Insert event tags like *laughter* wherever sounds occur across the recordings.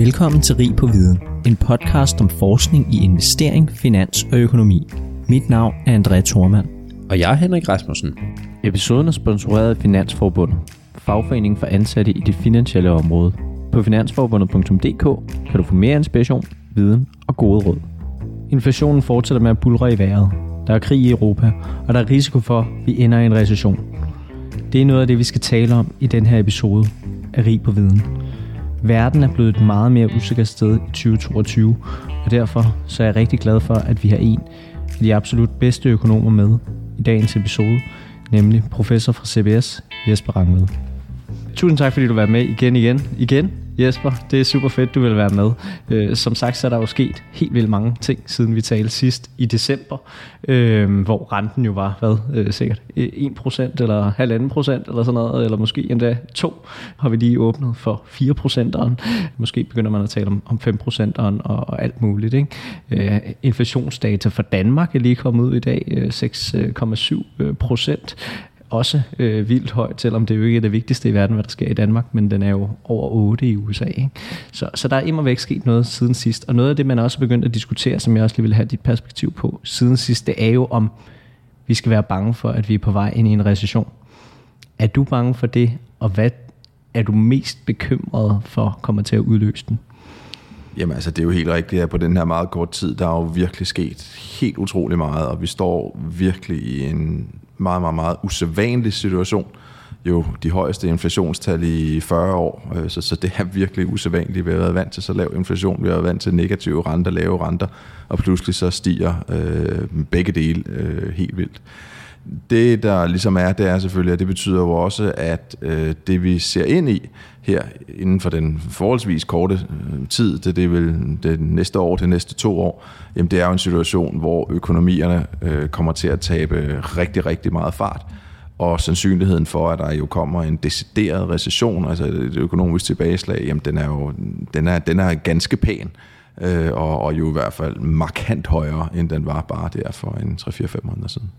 Velkommen til Rig på Viden, en podcast om forskning i investering, finans og økonomi. Mit navn er André Thormand. Og jeg er Henrik Rasmussen. Episoden er sponsoreret af Finansforbundet, fagforeningen for ansatte i det finansielle område. På finansforbundet.dk kan du få mere inspiration, viden og gode råd. Inflationen fortsætter med at bulre i vejret. Der er krig i Europa, og der er risiko for, at vi ender i en recession. Det er noget af det, vi skal tale om i den her episode af Rig på Viden. Verden er blevet et meget mere usikkert sted i 2022, og derfor så er jeg rigtig glad for, at vi har en af de absolut bedste økonomer med i dagens episode, nemlig professor fra CBS, Jesper Rangved. Tusind tak, fordi du var med igen, igen, igen. Jesper, det er super fedt, du vil være med. Øh, som sagt, så er der jo sket helt vildt mange ting, siden vi talte sidst i december, øh, hvor renten jo var, hvad, øh, sikkert øh, 1% eller 1,5% eller sådan noget, eller måske endda 2, har vi lige åbnet for 4%'eren. Måske begynder man at tale om, om 5%'eren og, og alt muligt. Ikke? Øh, inflationsdata for Danmark er lige kommet ud i dag, øh, 6,7 øh, øh, procent også øh, vildt højt, selvom det jo ikke er det vigtigste i verden, hvad der sker i Danmark, men den er jo over 8 i USA. Ikke? Så, så der er immer væk sket noget siden sidst, og noget af det, man også er begyndt at diskutere, som jeg også lige vil have dit perspektiv på siden sidst, det er jo om, vi skal være bange for, at vi er på vej ind i en recession. Er du bange for det, og hvad er du mest bekymret for kommer til at udløse den? Jamen altså, det er jo helt rigtigt, at på den her meget kort tid, der er jo virkelig sket helt utrolig meget, og vi står virkelig i en meget, meget, meget usædvanlig situation. Jo de højeste inflationstal i 40 år, øh, så, så det er virkelig usædvanligt. Vi har været vant til så lav inflation, vi har været vant til negative renter, lave renter, og pludselig så stiger øh, begge dele øh, helt vildt. Det, der ligesom er, det er selvfølgelig, at det betyder jo også, at øh, det vi ser ind i her inden for den forholdsvis korte øh, tid, det, det er vel det næste år, det næste to år, jamen det er jo en situation, hvor økonomierne øh, kommer til at tabe rigtig, rigtig meget fart. Og sandsynligheden for, at der jo kommer en decideret recession, altså et økonomisk tilbageslag, jamen den er jo den er, den er ganske pæn. Øh, og, og jo i hvert fald markant højere, end den var bare der for en 3-4-5 måneder siden.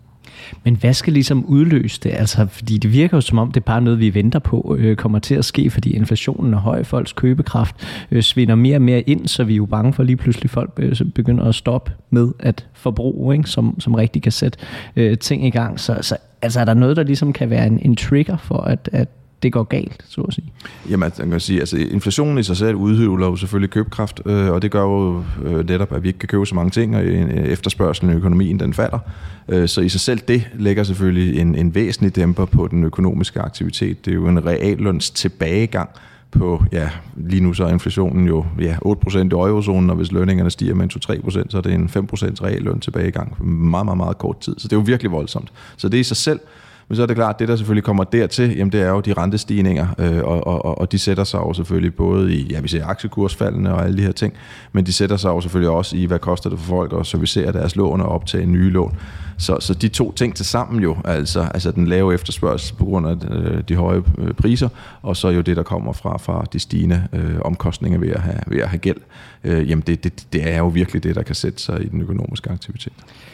Men hvad skal ligesom udløse det? Altså, fordi det virker jo som om, det er bare noget, vi venter på, øh, kommer til at ske, fordi inflationen er høj, folks købekraft øh, svinder mere og mere ind, så vi er jo bange for lige pludselig, folk øh, begynder at stoppe med at forbruge, ikke? Som, som rigtig kan sætte øh, ting i gang. Så, så altså, er der noget, der ligesom kan være en, en trigger for, at, at det går galt, så at sige? Jamen, altså, man kan sige, altså inflationen i sig selv udhøvler jo selvfølgelig købekraft, øh, og det gør jo øh, netop, at vi ikke kan købe så mange ting, og øh, efterspørgselen i økonomien, den falder. Øh, så i sig selv det lægger selvfølgelig en, en væsentlig dæmper på den økonomiske aktivitet. Det er jo en realløns tilbagegang, på, ja, lige nu så er inflationen jo ja, 8% i eurozonen, og hvis lønningerne stiger med 2-3%, så er det en 5% realløn tilbagegang på meget, meget, meget kort tid. Så det er jo virkelig voldsomt. Så det i sig selv men så er det klart, at det der selvfølgelig kommer dertil, jamen det er jo de rentestigninger, øh, og, og, og de sætter sig jo selvfølgelig både i, ja vi ser aktiekursfaldene og alle de her ting, men de sætter sig jo selvfølgelig også i, hvad koster det for folk at servicere deres lån og optage nye lån. Så, så de to ting til sammen jo, altså, altså den lave efterspørgsel på grund af øh, de høje øh, priser, og så jo det, der kommer fra, fra de stigende øh, omkostninger ved at have, ved at have gæld, øh, jamen det, det, det er jo virkelig det, der kan sætte sig i den økonomiske aktivitet.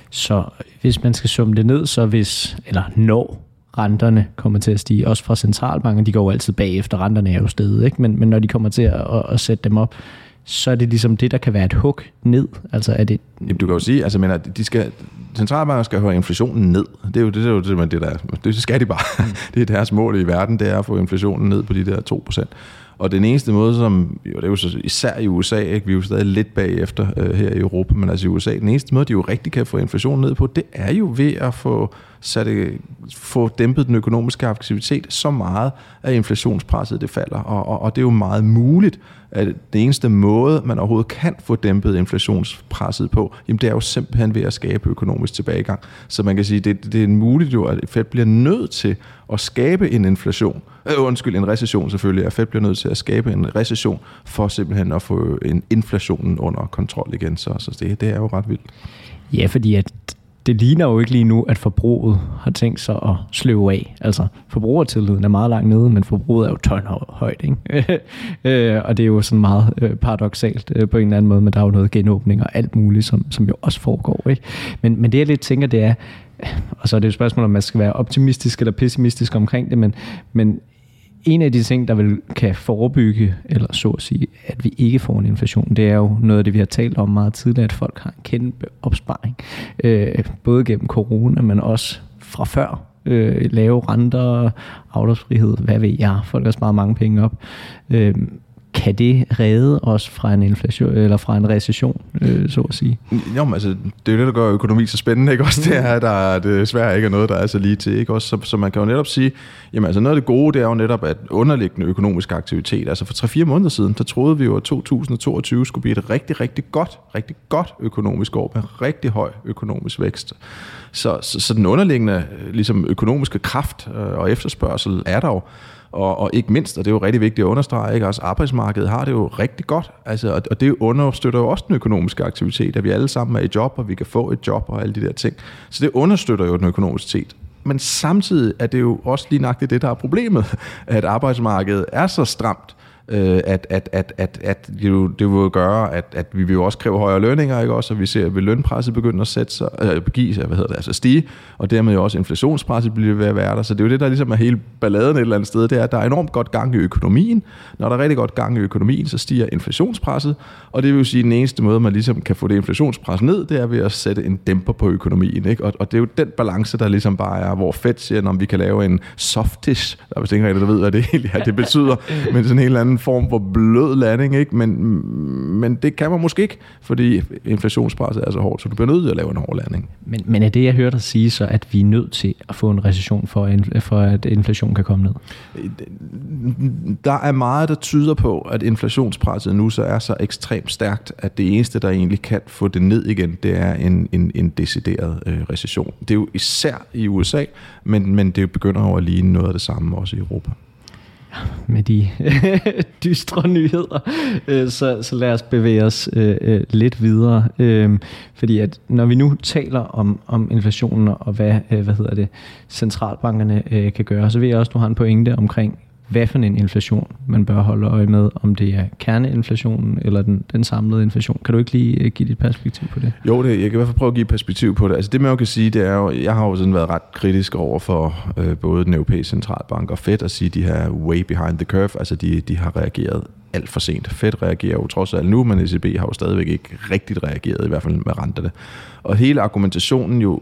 Så hvis man skal summe det ned, så hvis, eller når renterne kommer til at stige, også fra centralbanken, de går jo altid bagefter, renterne er jo stedet, ikke? Men, men når de kommer til at, at, at sætte dem op, så er det ligesom det, der kan være et hug ned. Altså er det... Jamen, du kan jo sige, altså, mener, de skal, centralbanker skal have inflationen ned. Det er jo det, det, er jo det, det der, det skal de bare. Mm. *laughs* det er deres mål i verden, det er at få inflationen ned på de der 2%. Og den eneste måde, som, jo, det er jo så især i USA, ikke? vi er jo stadig lidt bagefter øh, her i Europa, men altså i USA, den eneste måde, de jo rigtig kan få inflationen ned på, det er jo ved at få, sat, få dæmpet den økonomiske aktivitet så meget, at inflationspresset det falder. Og, og, og det er jo meget muligt, at den eneste måde, man overhovedet kan få dæmpet inflationspresset på, jamen det er jo simpelthen ved at skabe økonomisk tilbagegang. Så man kan sige, det, det er muligt jo, at Fed bliver nødt til at skabe en inflation, øh, undskyld, en recession selvfølgelig, at Fed bliver nødt til at skabe en recession, for simpelthen at få øh, en inflationen under kontrol igen. Så, så det, det er jo ret vildt. Ja, fordi at det ligner jo ikke lige nu, at forbruget har tænkt sig at sløve af. Altså, forbrugertilliden er meget langt nede, men forbruget er jo tøjhøjt, ikke? *laughs* Øh, og det er jo sådan meget øh, paradoxalt øh, på en eller anden måde, men der er jo noget genåbning og alt muligt, som, som jo også foregår, ikke? Men, men det jeg lidt tænker, det er, og så er det jo et spørgsmål, om man skal være optimistisk eller pessimistisk omkring det, men, men en af de ting, der vil kan forebygge, eller så at sige, at vi ikke får en inflation, det er jo noget af det, vi har talt om meget tidligere, at folk har en kæmpe opsparing. Øh, både gennem corona, men også fra før. Øh, lave renter, afdragsfrihed, hvad ved jeg. Folk har sparet mange penge op. Øh, kan det redde os fra en inflation eller fra en recession, øh, så at sige? Jo, men altså, det er jo det, der gør økonomi så spændende, ikke? Også det er, at der desværre ikke er noget, der er så lige til, ikke? Også, så, så man kan jo netop sige, jamen altså noget af det gode, det er jo netop, at underliggende økonomisk aktivitet, altså for 3-4 måneder siden, der troede vi jo, at 2022 skulle blive et rigtig, rigtig godt, rigtig godt økonomisk år med rigtig høj økonomisk vækst. Så, så, så den underliggende ligesom økonomiske kraft øh, og efterspørgsel er der jo. Og, og ikke mindst, og det er jo rigtig vigtigt at understrege, ikke? også arbejdsmarkedet har det jo rigtig godt, altså, og, og det understøtter jo også den økonomiske aktivitet, at vi alle sammen er i job, og vi kan få et job og alle de der ting. Så det understøtter jo den økonomiske Men samtidig er det jo også lige nøjagtigt det, der er problemet, *laughs* at arbejdsmarkedet er så stramt, øh, at, at, at, at, at det, jo, det vil gøre, at, at vi vil jo også kræve højere lønninger, ikke også? Og vi ser, at lønpresset begynder at sætte sig, øh, give sig, hvad hedder det, altså stige, og dermed jo også inflationspresset bliver ved at være der. Så det er jo det, der ligesom er hele balladen et eller andet sted, det er, at der er enormt godt gang i økonomien. Når der er rigtig godt gang i økonomien, så stiger inflationspresset, og det vil jo sige, at den eneste måde, man ligesom kan få det inflationspres ned, det er ved at sætte en dæmper på økonomien. Ikke? Og, og det er jo den balance, der ligesom bare er, hvor Fed siger, om vi kan lave en softish, der er vist ikke rigtig, der ved, hvad det egentlig er, det betyder, *laughs* men sådan en eller anden form for blød landing, ikke? Men, men det kan man måske ikke, fordi inflationspresset er så hårdt, så du bliver nødt til at lave en hård landing. Men, men er det, jeg hørte dig sige, så at vi er nødt til at få en recession for, for at inflation kan komme ned? Der er meget, der tyder på, at inflationspresset nu så er så ekstremt stærkt, at det eneste, der egentlig kan få det ned igen, det er en, en, en decideret øh, recession. Det er jo især i USA, men, men det begynder jo at ligne noget af det samme også i Europa med de *laughs* dystre nyheder, øh, så, så lad os bevæge os øh, øh, lidt videre. Øh, fordi at når vi nu taler om, om inflationen og hvad, øh, hvad hedder det, centralbankerne øh, kan gøre, så ved jeg også, at du har en pointe omkring hvad for en inflation man bør holde øje med, om det er kerneinflationen eller den, den samlede inflation. Kan du ikke lige øh, give dit perspektiv på det? Jo, det, jeg kan i hvert fald prøve at give et perspektiv på det. Altså det man jo kan sige, det er jo, jeg har jo sådan været ret kritisk over for øh, både den europæiske centralbank og Fed at sige, de her way behind the curve, altså de, de har reageret alt for sent. Fed reagerer jo trods alt nu, men ECB har jo stadigvæk ikke rigtigt reageret, i hvert fald med renterne. Og hele argumentationen jo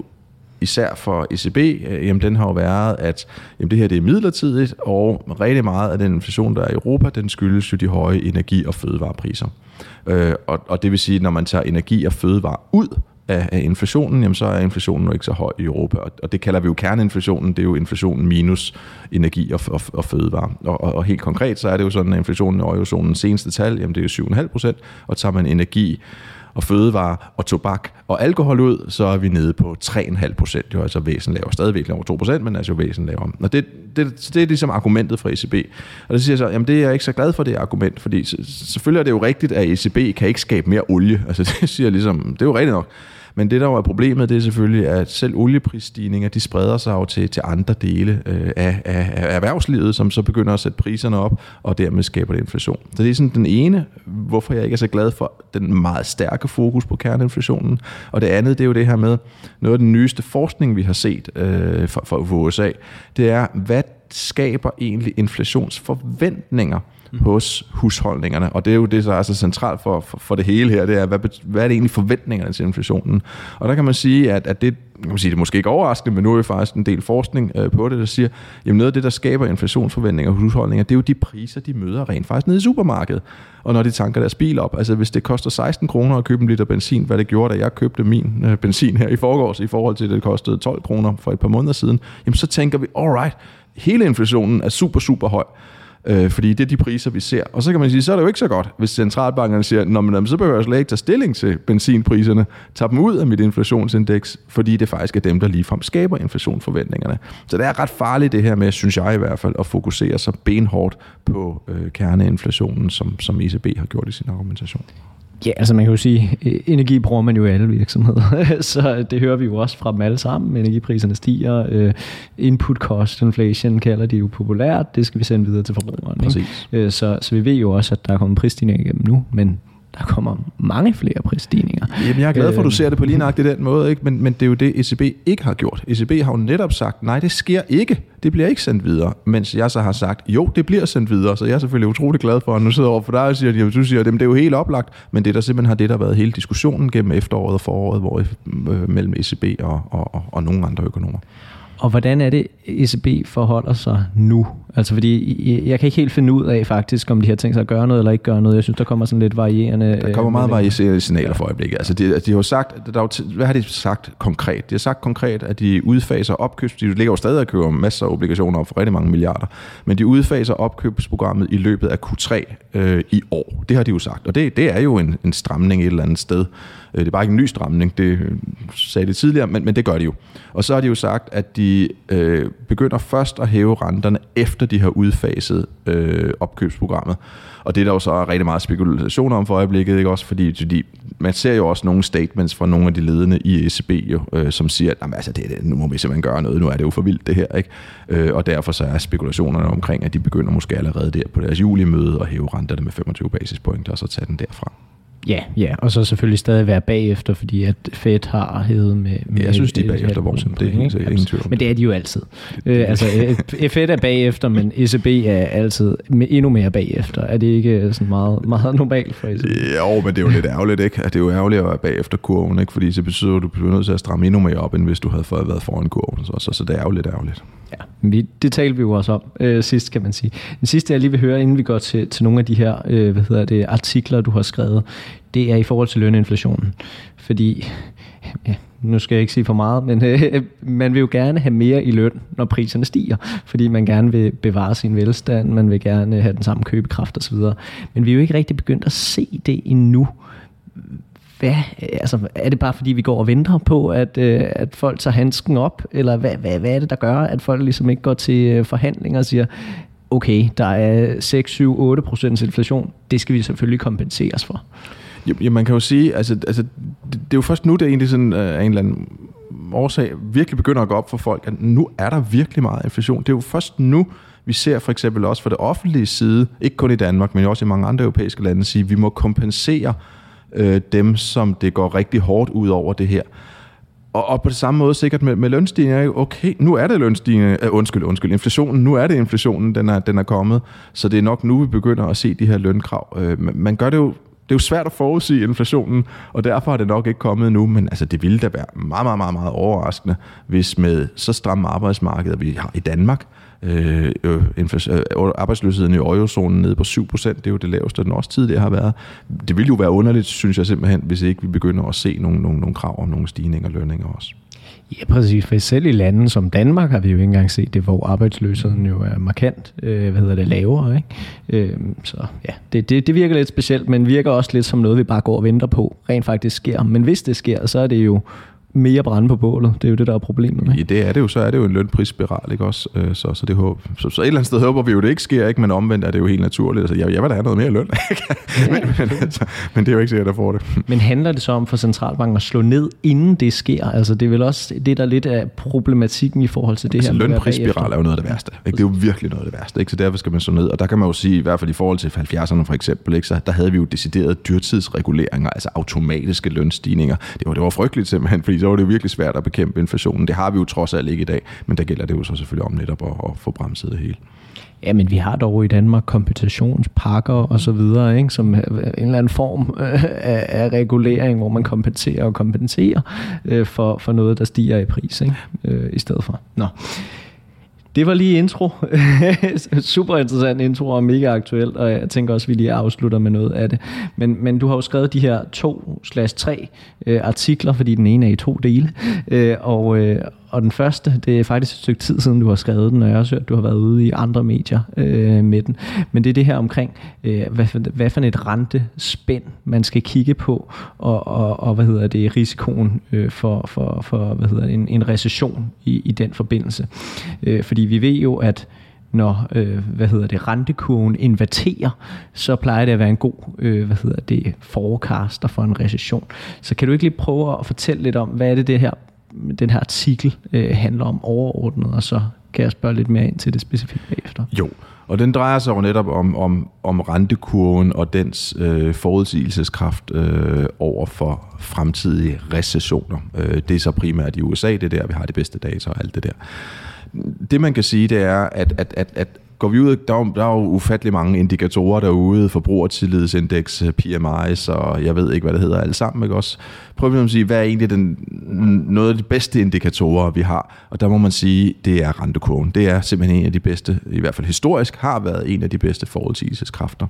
især for ECB, øh, jamen den har jo været, at jamen det her det er midlertidigt, og rigtig meget af den inflation, der er i Europa, den skyldes jo de høje energi- og fødevarepriser. Øh, og, og det vil sige, at når man tager energi og fødevare ud af, af inflationen, jamen så er inflationen jo ikke så høj i Europa. Og, og det kalder vi jo kerneinflationen, det er jo inflationen minus energi og, og, og fødevare. Og, og, og helt konkret, så er det jo sådan, at inflationen i eurozonens seneste tal, jamen det er jo 7,5 procent, og tager man energi og fødevare og tobak og alkohol ud, så er vi nede på 3,5 procent. Det er altså væsentligt lavere. Stadigvæk over 2 procent, men altså væsentligt lavere. Og det, det, det er ligesom argumentet fra ECB. Og det siger jeg så, jamen det er jeg ikke så glad for det argument, fordi selvfølgelig er det jo rigtigt, at ECB kan ikke skabe mere olie. Altså *laughs* det siger ligesom, det er jo rigtigt nok. Men det, der jo er problemet, det er selvfølgelig, at selv olieprisstigninger, de spreder sig jo til, til andre dele øh, af, af, af erhvervslivet, som så begynder at sætte priserne op, og dermed skaber det inflation. Så det er sådan den ene, hvorfor jeg ikke er så glad for den meget stærke fokus på kerneinflationen. Og det andet, det er jo det her med, noget af den nyeste forskning, vi har set øh, fra, USA, det er, hvad skaber egentlig inflationsforventninger mm. hos husholdningerne. Og det er jo det, der er så centralt for, for, for det hele her, det er, hvad, hvad er det egentlig forventningerne til inflationen? Og der kan man sige, at, at det, kan man sige, det er måske ikke overraskende, men nu er vi faktisk en del forskning øh, på det, der siger, at noget af det, der skaber inflationsforventninger hos husholdninger, det er jo de priser, de møder rent faktisk nede i supermarkedet. Og når de tanker deres bil op, altså hvis det koster 16 kroner at købe en liter benzin, hvad det gjorde, da jeg købte min øh, benzin her i forgårs, i forhold til, at det kostede 12 kroner for et par måneder siden, jamen så tænker vi, alright, hele inflationen er super, super høj. Øh, fordi det er de priser, vi ser. Og så kan man sige, så er det jo ikke så godt, hvis centralbankerne siger, Nå, men så behøver jeg slet ikke tage stilling til benzinpriserne, tage dem ud af mit inflationsindeks, fordi det faktisk er dem, der ligefrem skaber inflationsforventningerne. Så det er ret farligt det her med, synes jeg i hvert fald, at fokusere så benhårdt på øh, kerneinflationen, som, som ECB har gjort i sin argumentation. Ja, altså man kan jo sige, energi bruger man jo i alle virksomheder, *laughs* så det hører vi jo også fra dem alle sammen. Energipriserne stiger, øh, input cost inflation kalder de jo populært, det skal vi sende videre til forbrugeren. Ikke? Så, så vi ved jo også, at der er kommet prisstigninger igennem nu, men der kommer mange flere prisstigninger. Jamen, jeg er glad for, at du Øh, ser det på lige nøjagtigt den måde, ikke? Men, men det er jo det, ECB ikke har gjort. ECB har jo netop sagt, nej, det sker ikke. Det bliver ikke sendt videre. Mens jeg så har sagt, jo, det bliver sendt videre. Så jeg er selvfølgelig utrolig glad for, at nu sidder over for dig og siger, at du siger, at det er jo helt oplagt. Men det der simpelthen har det, der har været hele diskussionen gennem efteråret og foråret, hvor, øh, mellem ECB og, og, og, og nogle andre økonomer. Og hvordan er det, ECB forholder sig nu? Altså fordi jeg- kan ikke helt finde ud af faktisk, om de har tænkt sig at gøre noget eller ikke gøre noget. Jeg synes, der kommer sådan lidt varierende... Der kommer øh, meget meldinger. varierende signaler for øjeblikket. Altså, de, de har jo sagt, der er jo hvad har de sagt konkret? De har sagt konkret, at de udfaser opkøbs... De ligger jo stadig og køber masser af obligationer op for rigtig mange milliarder, men de udfaser opkøbsprogrammet i løbet af Q3 øh, i år. Det har de jo sagt, og det, det er jo en, en stramning et eller andet sted. Øh, Det er bare ikke en ny stramning, det øh, sagde de tidligere, men, men det gør de jo. Og så har de jo sagt, at de øh, begynder først at hæve renterne, efter de har udfaset øh, opkøbsprogrammet. Og det er der jo så rigtig meget spekulation om for øjeblikket, ikke også? Fordi, fordi man ser jo også nogle statements fra nogle af de ledende i ECB, jo, øh, som siger, at altså, det, det, nu må vi simpelthen gøre noget, nu er det jo for vildt det her. Ikke? Øh, og derfor så er spekulationerne omkring, at de begynder måske allerede der på deres julimøde at hæve renterne med 25 basispoint, og så tage den derfra. Ja, ja, og så selvfølgelig stadig være bagefter, fordi at Fed har hævet med... med jeg synes, de er bagefter procentpoint, Det er ikke? ingen- ingen tvivl Men det er de jo altid. Øh, altså, øh, Fed er bagefter, men ECB er altid med endnu mere bagefter. Er det ikke sådan meget, meget normalt for ECB? Jo, men det er jo lidt ærgerligt, ikke? At det er jo ærgerligt at være bagefter kurven, ikke? Fordi så betyder at du bliver nødt til at stramme endnu mere op, end hvis du havde fået været foran kurven. Så, så, så det er jo lidt ærgerligt. Ja, vi, det talte vi jo også om øh, sidst, kan man sige. Den sidste, jeg lige vil høre, inden vi går til, til nogle af de her øh, hvad hedder det, artikler, du har skrevet, det er i forhold til løninflationen. Fordi, ja, nu skal jeg ikke sige for meget, men øh, man vil jo gerne have mere i løn, når priserne stiger, fordi man gerne vil bevare sin velstand, man vil gerne have den samme købekraft osv. Men vi er jo ikke rigtig begyndt at se det endnu hvad, altså, er det bare fordi, vi går og venter på, at, øh, at folk tager handsken op? Eller hvad, hvad, hvad er det, der gør, at folk ligesom ikke går til øh, forhandlinger og siger, okay, der er 6, 7, 8 procents inflation, det skal vi selvfølgelig kompenseres for. Ja, man kan jo sige, altså, altså det, det er jo først nu, det egentlig sådan, øh, en eller anden årsag virkelig begynder at gå op for folk, at nu er der virkelig meget inflation. Det er jo først nu, vi ser for eksempel også fra det offentlige side, ikke kun i Danmark, men også i mange andre europæiske lande, sige, at vi må kompensere øh, dem, som det går rigtig hårdt ud over det her. Og, og på det samme måde sikkert med, med lønstigninger, okay, nu er det lønstigninger, øh, undskyld, undskyld, inflationen, nu er det inflationen, den er, den er kommet, så det er nok nu, vi begynder at se de her lønkrav. Øh, man gør det jo, det er jo svært at forudsige inflationen, og derfor har det nok ikke kommet nu, men altså, det ville da være meget, meget, meget, meget overraskende, hvis med så stramme arbejdsmarkeder, vi har i Danmark, øh, øh, øh arbejdsløsheden i eurozonen nede på 7%, det er jo det laveste, den også tidligere har været. Det ville jo være underligt, synes jeg simpelthen, hvis ikke vi begynder at se nogle, nogle, nogle krav om nogle stigninger og lønninger også. Ja, præcis. For selv i lande som Danmark har vi jo ikke engang set det, hvor arbejdsløsheden jo er markant, øh, hvad hedder det, lavere. Ikke? Øh, så ja, det, det, det virker lidt specielt, men virker også lidt som noget, vi bare går og venter på, rent faktisk sker. Men hvis det sker, så er det jo mere brænde på bålet. Det er jo det, der er problemet. Ikke? Ja, det er det jo. Så er det jo en lønprisspiral, ikke også? Øh, Så, så, det håb, så, så et eller andet sted håber vi jo, det ikke sker, ikke? men omvendt er det jo helt naturligt. Altså, jeg, jeg vil da have noget mere løn, *laughs* ikke? men, men, altså, men det er jo ikke sikkert, jeg får det. Men handler det så om for centralbanken at slå ned, inden det sker? Altså det er vel også det, der er lidt af problematikken i forhold til det Altså, her. lønprisspiral er jo noget af det værste. Ikke? Det er jo virkelig noget af det værste. Ikke? Så derfor skal man så ned. Og der kan man jo sige, i hvert fald i forhold til 70'erne for eksempel, ikke? så der havde vi jo deciderede dyrtidsreguleringer, altså automatiske lønstigninger. Det var, det var frygteligt simpelthen, fordi så var det virkelig svært at bekæmpe inflationen. Det har vi jo trods alt ikke i dag, men der gælder det jo så selvfølgelig om netop at, at få bremset det hele. Ja, men vi har dog i Danmark kompensationspakker og så videre, ikke? som en eller anden form øh, af, af regulering, hvor man kompenserer og kompenserer øh, for, for noget, der stiger i pris, ikke? Øh, i stedet for. Nå. Det var lige intro. *laughs* Super interessant intro og mega aktuelt, og jeg tænker også, at vi lige afslutter med noget af det. Men, men du har jo skrevet de her to slash tre øh, artikler, fordi den ene er i to dele. Øh, og, øh, og den første, det er faktisk et stykke tid siden, du har skrevet den, og jeg har også hørt, du har været ude i andre medier øh, med den. Men det er det her omkring, øh, hvad, for, hvad for et rentespænd, man skal kigge på, og, og, og hvad hedder det, risikoen øh, for, for, for hvad hedder det, en, en recession i, i den forbindelse. Øh, fordi vi ved jo, at når øh, hvad hedder det, rentekurven inverterer, så plejer det at være en god øh, hvad hedder det, forecaster for en recession. Så kan du ikke lige prøve at fortælle lidt om, hvad er det, det her, den her artikel øh, handler om overordnet, og så kan jeg spørge lidt mere ind til det specifikt bagefter. Jo, Og den drejer sig jo netop om, om, om rentekurven og dens øh, forudsigelseskraft øh, over for fremtidige recessioner. Øh, det er så primært i USA, det er der, vi har de bedste data og alt det der. Det man kan sige, det er, at, at, at, at går vi ud, der er, der er jo ufattelig mange indikatorer derude, forbrugertillidsindeks, øh, PMI's og jeg ved ikke, hvad det hedder alle sammen, ikke også? Prøv at sige, hvad er egentlig den, noget af de bedste indikatorer, vi har? Og der må man sige, det er rentekurven. Det er simpelthen en af de bedste, i hvert fald historisk, har været en af de bedste forudsigelseskræfter.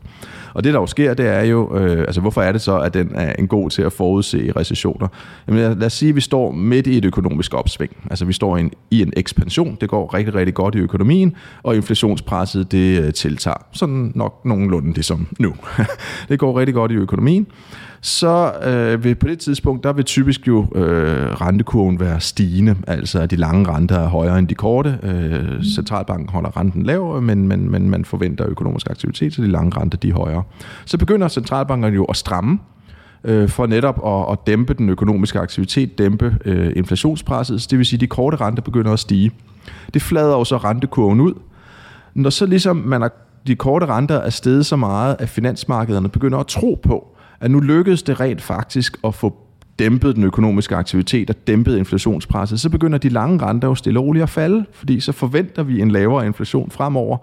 Og det, der jo sker, det er jo, øh, altså hvorfor er det så, at den er en god til at forudse recessioner? Jamen lad, lad os sige, at vi står midt i et økonomisk opsving. Altså vi står i en, i en ekspansion. Det går rigtig, rigtig godt i økonomien, og inflationspresset, det øh, tiltager. Sådan nok nogenlunde det som nu. *laughs* det går rigtig godt i økonomien så øh, ved, på det tidspunkt, der vil typisk jo øh, rentekurven være stigende, altså at de lange renter er højere end de korte. Øh, centralbanken holder renten lav, men, men, men man forventer økonomisk aktivitet, så de lange renter de er højere. Så begynder centralbankerne jo at stramme øh, for netop at, at dæmpe den økonomiske aktivitet, dæmpe øh, inflationspresset, det vil sige, at de korte renter begynder at stige. Det flader jo så rentekurven ud. Når så ligesom man er, de korte renter er steget så meget, at finansmarkederne begynder at tro på, at nu lykkedes det rent faktisk at få dæmpet den økonomiske aktivitet og dæmpet inflationspresset, så begynder de lange renter jo stille og roligt at falde, fordi så forventer vi en lavere inflation fremover.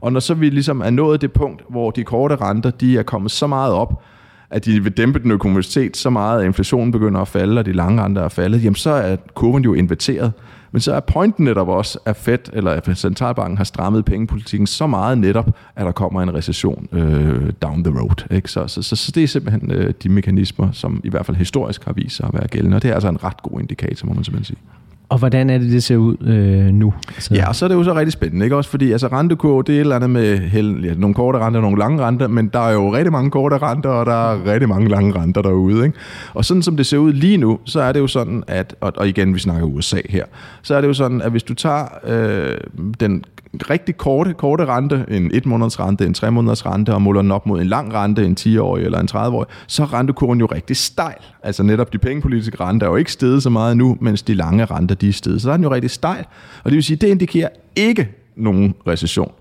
Og når så vi ligesom er nået det punkt, hvor de korte renter de er kommet så meget op, at de vil dæmpe den økonomiske så meget, at inflationen begynder at falde, og de lange renter er faldet, jamen så er kurven jo inverteret. Men så er pointen netop også, at Fed eller at centralbanken har strammet pengepolitikken så meget netop, at der kommer en recession øh, down the road. Ikke? Så, så, så, så det er simpelthen øh, de mekanismer, som i hvert fald historisk har vist sig at være gældende, og det er altså en ret god indikator, må man simpelthen sige. Og hvordan er det, det ser ud øh, nu? Altså... Ja, og så er det jo så rigtig spændende, ikke også? Fordi altså, rentekurve, det er et eller andet med hel, ja, nogle korte renter og nogle lange renter, men der er jo rigtig mange korte renter, og der er rigtig mange lange renter derude, ikke? Og sådan som det ser ud lige nu, så er det jo sådan, at, og, og igen, vi snakker USA her, så er det jo sådan, at hvis du tager øh, den rigtig korte, korte rente, en 1 måneders rente, en 3 måneders rente, og måler den op mod en lang rente, en 10-årig eller en 30-årig, så er rentekurven jo rigtig stejl. Altså netop de pengepolitiske renter er jo ikke steget så meget nu, mens de lange renter de steder. Så der er den jo rigtig stejl. Og det vil sige, det indikerer ikke nogen recession.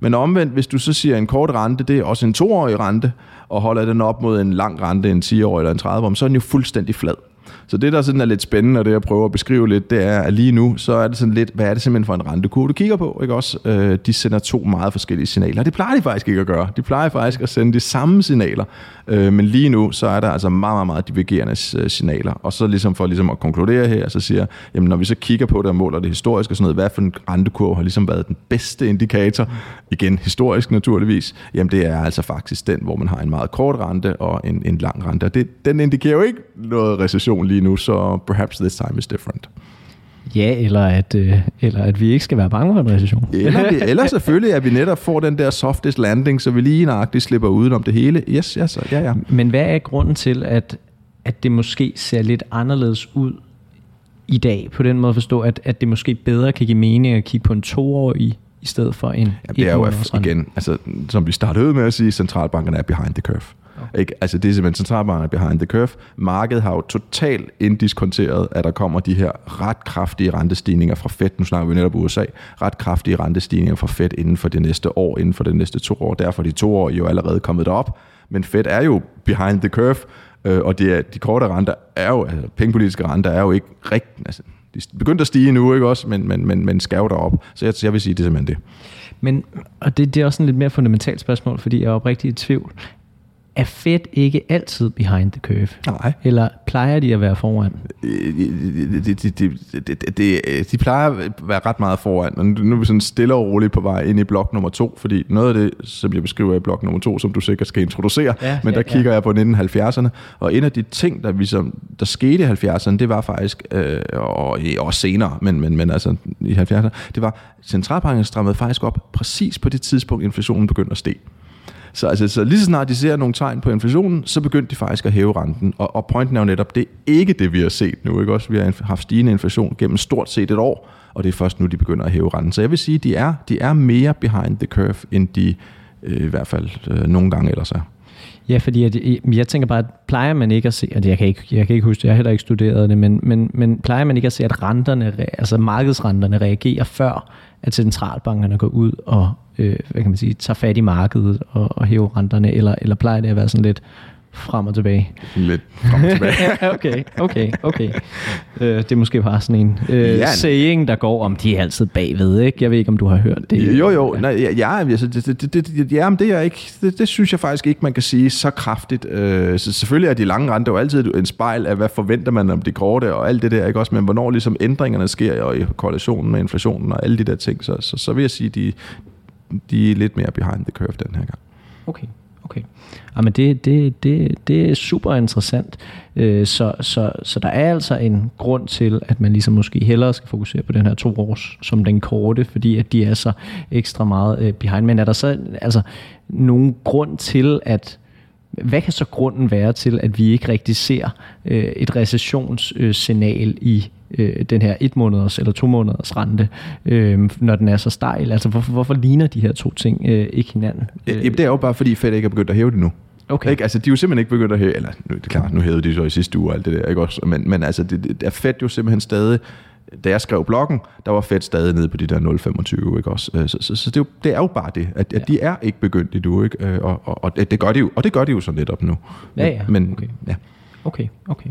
Men omvendt, hvis du så siger, en kort rente, det er også en toårig rente, og holder den op mod en lang rente, en 10-årig eller en 30-årig, så er den jo fuldstændig flad. Så det, der sådan er lidt spændende, og det jeg prøver at beskrive lidt, det er, at lige nu, så er det sådan lidt, hvad er det simpelthen for en rentekurve, du kigger på, ikke også? Øh, de sender to meget forskellige signaler, det plejer de faktisk ikke at gøre. De plejer faktisk at sende de samme signaler, øh, men lige nu, så er der altså meget, meget, meget divergerende øh, signaler. Og så ligesom for ligesom at konkludere her, så siger jamen når vi så kigger på det og måler det historisk og sådan noget, hvad for en rentekurve har ligesom været den bedste indikator, igen historisk naturligvis, jamen det er altså faktisk den, hvor man har en meget kort rente og en, en lang rente. Og det, den indikerer jo ikke noget recession lige nu, så perhaps this time is different. Ja, eller at, øh, eller at vi ikke skal være bange for en recession. Eller, vi, *laughs* eller selvfølgelig, at vi netop får den der softest landing, så vi lige nøjagtigt slipper udenom det hele. Yes, yes, ja, ja. Men hvad er grunden til, at, at det måske ser lidt anderledes ud i dag, på den måde at forstå, at, at det måske bedre kan give mening at kigge på en toårig i stedet for en ja, det er jo igen, altså, som vi startede med at sige, centralbankerne er behind the curve. Ikke? Altså det er simpelthen centralbankerne behind the curve. Markedet har jo totalt indiskonteret, at der kommer de her ret kraftige rentestigninger fra Fed. Nu snakker vi netop USA. Ret kraftige rentestigninger fra Fed inden for det næste år, inden for det næste to år. Derfor er de to år jo allerede kommet derop. Men Fed er jo behind the curve, øh, og det er, de korte renter er jo, altså pengepolitiske renter er jo ikke rigtig, altså, de er begyndt at stige nu, ikke også, men, men, men, men jo derop. Så jeg, jeg vil sige, det er simpelthen det. Men, og det, det er også en lidt mere fundamentalt spørgsmål, fordi jeg er oprigtigt i tvivl er Fed ikke altid behind the curve? Nej. Eller plejer de at være foran? De, de, de, de, de plejer at være ret meget foran, men nu er vi sådan stille og roligt på vej ind i blok nummer to, fordi noget af det, som jeg beskriver i blok nummer to, som du sikkert skal introducere, ja, men der ja, kigger ja. jeg på 1970'erne, og en af de ting, der, ligesom, der skete i 70'erne, det var faktisk, øh, og også senere, men, men, men altså i 70'erne, det var, centralbanken strammede faktisk op præcis på det tidspunkt, inflationen begyndte at stige. Så, altså, så lige så snart de ser nogle tegn på inflationen, så begyndte de faktisk at hæve renten. Og, og pointen er jo netop, det er ikke det, vi har set nu. Ikke? Også, vi har haft stigende inflation gennem stort set et år, og det er først nu, de begynder at hæve renten. Så jeg vil sige, de er, de er mere behind the curve, end de øh, i hvert fald øh, nogle gange ellers er. Ja, fordi at, jeg tænker bare, at plejer man ikke at se, at jeg kan ikke, jeg kan ikke huske det, jeg har heller ikke studeret det, men, men, men plejer man ikke at se, at renterne, altså markedsrenterne reagerer før, at centralbankerne går ud og øh, hvad kan man sige, tager fat i markedet og, og hæver renterne, eller, eller plejer det at være sådan lidt, frem og tilbage. Lidt frem og tilbage. *laughs* okay, okay, okay. Øh, det er måske bare sådan en øh, ja, saying, der går om, de er altid bagved, ikke? Jeg ved ikke, om du har hørt det. Jo, jo. Nej, ja, ja, altså, det, det, det, det, ja, men det, er ikke, det, det synes jeg faktisk ikke, man kan sige så kraftigt. Øh, så selvfølgelig er de lange renter jo altid en spejl af, hvad forventer man om de korte og alt det der, ikke også? Men hvornår ligesom ændringerne sker og i korrelationen med inflationen og alle de der ting, så, så, så vil jeg sige, de, de er lidt mere behind the curve den her gang. Okay. Okay. Ah, Jamen det, det, det, det er super interessant. Øh, så, så, så der er altså en grund til, at man ligesom måske hellere skal fokusere på den her to års som den korte, fordi at de er så ekstra meget øh, behind. Men er der så altså nogen grund til, at hvad kan så grunden være til, at vi ikke rigtig ser øh, et recessionssignal i øh, den her et måneders eller to måneders rente, øh, når den er så stejl? Altså hvorfor, hvorfor ligner de her to ting øh, ikke hinanden? Øh, Jamen det er jo bare fordi Fed ikke er begyndt at hæve det nu. Okay. Ikke? Altså, de er jo simpelthen ikke begyndt at hæve, eller nu, det er klart, nu hævede de så i sidste uge og alt det der, ikke også? Men, men altså, det, det er Fed jo simpelthen stadig, da jeg skrev bloggen, der var Fed stadig nede på de der 0,25, ikke også? Øh, så, så, så det, er jo, det er jo bare det, at, at ja. de er ikke begyndt endnu, ikke? Øh, og, og, og det, det, gør de jo, og det gør de jo så netop nu. Ja, ja. Men, okay. ja. Okay, okay.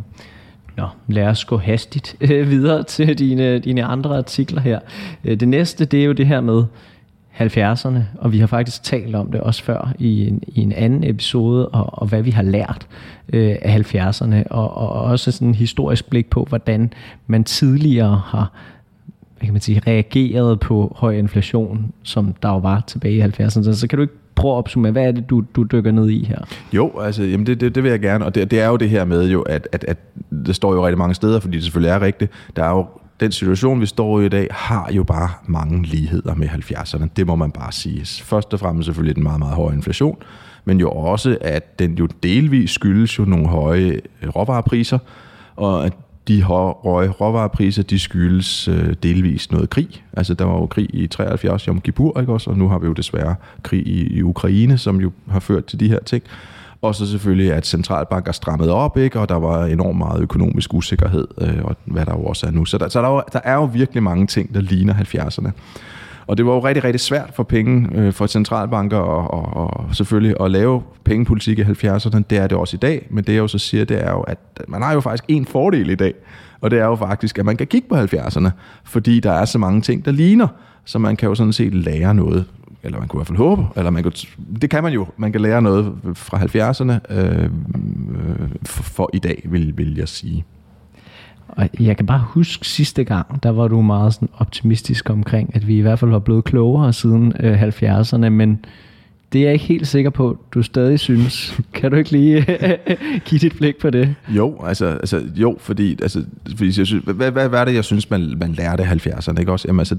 Nå, lad os gå hastigt *laughs* øh, videre til dine, dine andre artikler her. Øh, det næste, det er jo det her med 70'erne, og vi har faktisk talt om det også før i en, i en anden episode, og, og hvad vi har lært øh, af 70'erne, og, og også sådan en historisk blik på, hvordan man tidligere har hvad kan man sige, reageret på høj inflation, som der jo var tilbage i 70'erne. Så, så kan du ikke prøv at opsummere, hvad er det, du, du dykker ned i her? Jo, altså, jamen det, det, det vil jeg gerne, og det, det er jo det her med, jo, at, at, at det står jo rigtig mange steder, fordi det selvfølgelig er rigtigt. Der er jo den situation, vi står i i dag, har jo bare mange ligheder med 70'erne. Det må man bare sige. Først og fremmest selvfølgelig den meget, meget høje inflation, men jo også, at den jo delvis skyldes jo nogle høje råvarepriser, og at de høje råvarepriser, de skyldes øh, delvis noget krig. Altså, der var jo krig i 73 i Yom Kippur, ikke også? Og nu har vi jo desværre krig i, i Ukraine, som jo har ført til de her ting. Og så selvfølgelig, at centralbanker strammede op, ikke? og der var enormt meget økonomisk usikkerhed, øh, og hvad der jo også er nu. Så der, så der, der er jo virkelig mange ting, der ligner 70'erne. Og det var jo rigtig, rigtig svært for penge, øh, for centralbanker og, og, og selvfølgelig at lave pengepolitik i 70'erne. Det er det også i dag, men det jeg jo så siger, det er jo, at man har jo faktisk en fordel i dag, og det er jo faktisk, at man kan kigge på 70'erne, fordi der er så mange ting, der ligner, så man kan jo sådan set lære noget eller man kunne i hvert fald håbe, eller man kunne, det kan man jo, man kan lære noget fra 70'erne øh, øh, for, for i dag, vil, vil jeg sige. Og jeg kan bare huske sidste gang, der var du meget sådan optimistisk omkring, at vi i hvert fald var blevet klogere siden øh, 70'erne, men det er jeg ikke helt sikker på, du stadig synes. *laughs* Kan du ikke lige *laughs* give dit blik på det? Jo, altså, altså jo, fordi, altså, fordi jeg synes, hvad, hvad, hvad er det, jeg synes, man, man lærte af 70'erne? Ikke? Også, jamen, altså,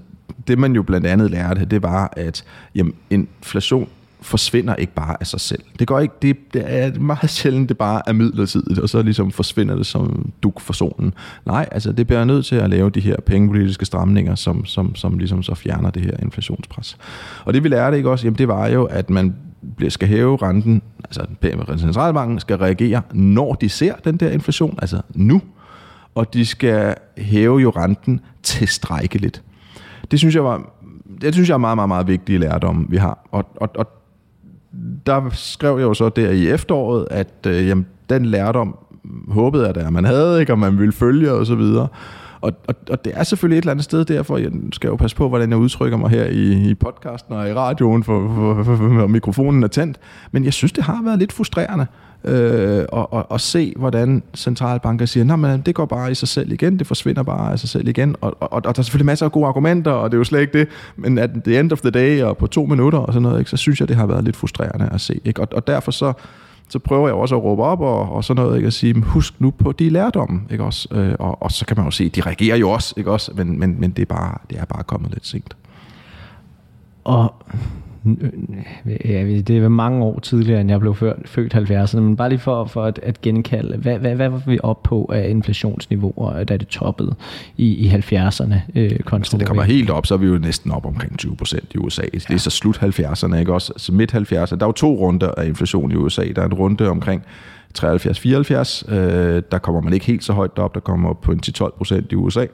det man jo blandt andet lærte, det var, at jamen, inflation forsvinder ikke bare af sig selv. Det går ikke, det, det er meget sjældent, det bare er midlertidigt, og så ligesom forsvinder det som duk for solen. Nej, altså det bliver nødt til at lave de her pengepolitiske stramninger, som, som, som ligesom så fjerner det her inflationspres. Og det vi lærte ikke også, jamen det var jo, at man skal hæve renten, altså centralbanken skal reagere, når de ser den der inflation, altså nu, og de skal hæve jo renten til strækkeligt. Det synes jeg var det synes jeg er meget, meget, meget vigtige lærdom, vi har. Og, og, og der skrev jeg jo så der i efteråret, at øh, jamen, den lærdom håbede jeg, at man havde, ikke, og man ville følge og så videre. Og, og, og det er selvfølgelig et eller andet sted derfor, jeg skal jo passe på, hvordan jeg udtrykker mig her i, i podcasten og i radioen, for, for, for, for, for mikrofonen er tændt. Men jeg synes, det har været lidt frustrerende øh, øh, og, og, og se, hvordan centralbanker siger, men det går bare i sig selv igen, det forsvinder bare i sig selv igen, og, og, og der er selvfølgelig masser af gode argumenter, og det er jo slet ikke det, men at the end of the day, og på to minutter og sådan noget, ikke, så synes jeg, det har været lidt frustrerende at se, ikke? Og, og derfor så, så prøver jeg også at råbe op og, og sådan noget, ikke? at sige, husk nu på de lærdomme, ikke også? Øh, og, og så kan man jo se, de reagerer jo også, ikke også? Men, men, men det, er bare, det er bare kommet lidt sent. Og det er mange år tidligere, end jeg blev født, født 70'erne, men bare lige for, for at, at genkalde, hvad, hvad, hvad var vi op på af inflationsniveauer, da det toppede i, i 70'erne? Øh, altså, det kommer helt op, så er vi jo næsten op omkring 20 procent i USA. Ja. Det er så slut 70'erne, ikke også? Altså midt 70'erne. Der er jo to runder af inflation i USA. Der er en runde omkring 73-74. Øh, der kommer man ikke helt så højt op. Der kommer op på en 10-12 procent i USA.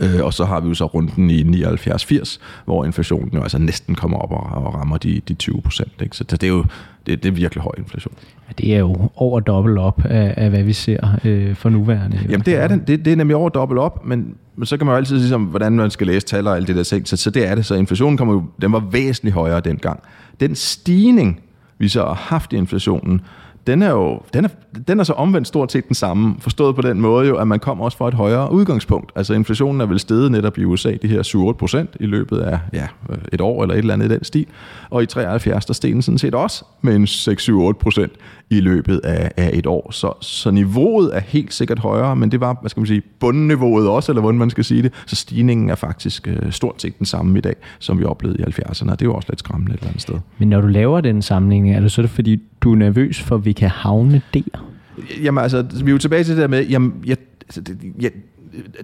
Øh, og så har vi jo så runden i 79-80, hvor inflationen jo altså næsten kommer op og, og rammer de, de 20 procent. Så det er jo det, det er virkelig høj inflation. Ja, det er jo over dobbelt op af, af hvad vi ser øh, for nuværende. Jamen det er det. det. Det er nemlig over dobbelt op, men, men så kan man jo altid sige, hvordan man skal læse tal og alt det der ting. Så, så det er det. Så inflationen kommer jo, den var væsentligt højere dengang. Den stigning, vi så har haft i inflationen, den er jo den er, den er så omvendt stort set den samme, forstået på den måde jo, at man kommer også fra et højere udgangspunkt. Altså inflationen er vel steget netop i USA, de her 7-8 procent i løbet af ja, et år eller et eller andet i den stil. Og i 73, der steg den sådan set også med en 6-7-8 procent i løbet af, af et år. Så, så niveauet er helt sikkert højere, men det var, hvad skal man sige, bundniveauet også, eller hvordan man skal sige det. Så stigningen er faktisk øh, stort set den samme i dag, som vi oplevede i 70'erne, og det er jo også lidt skræmmende et eller andet sted. Men når du laver den sammenligning, er det så det, fordi du er nervøs for, at vi kan havne der? Jamen altså, vi er jo tilbage til det der med, jamen, jeg, altså, jeg,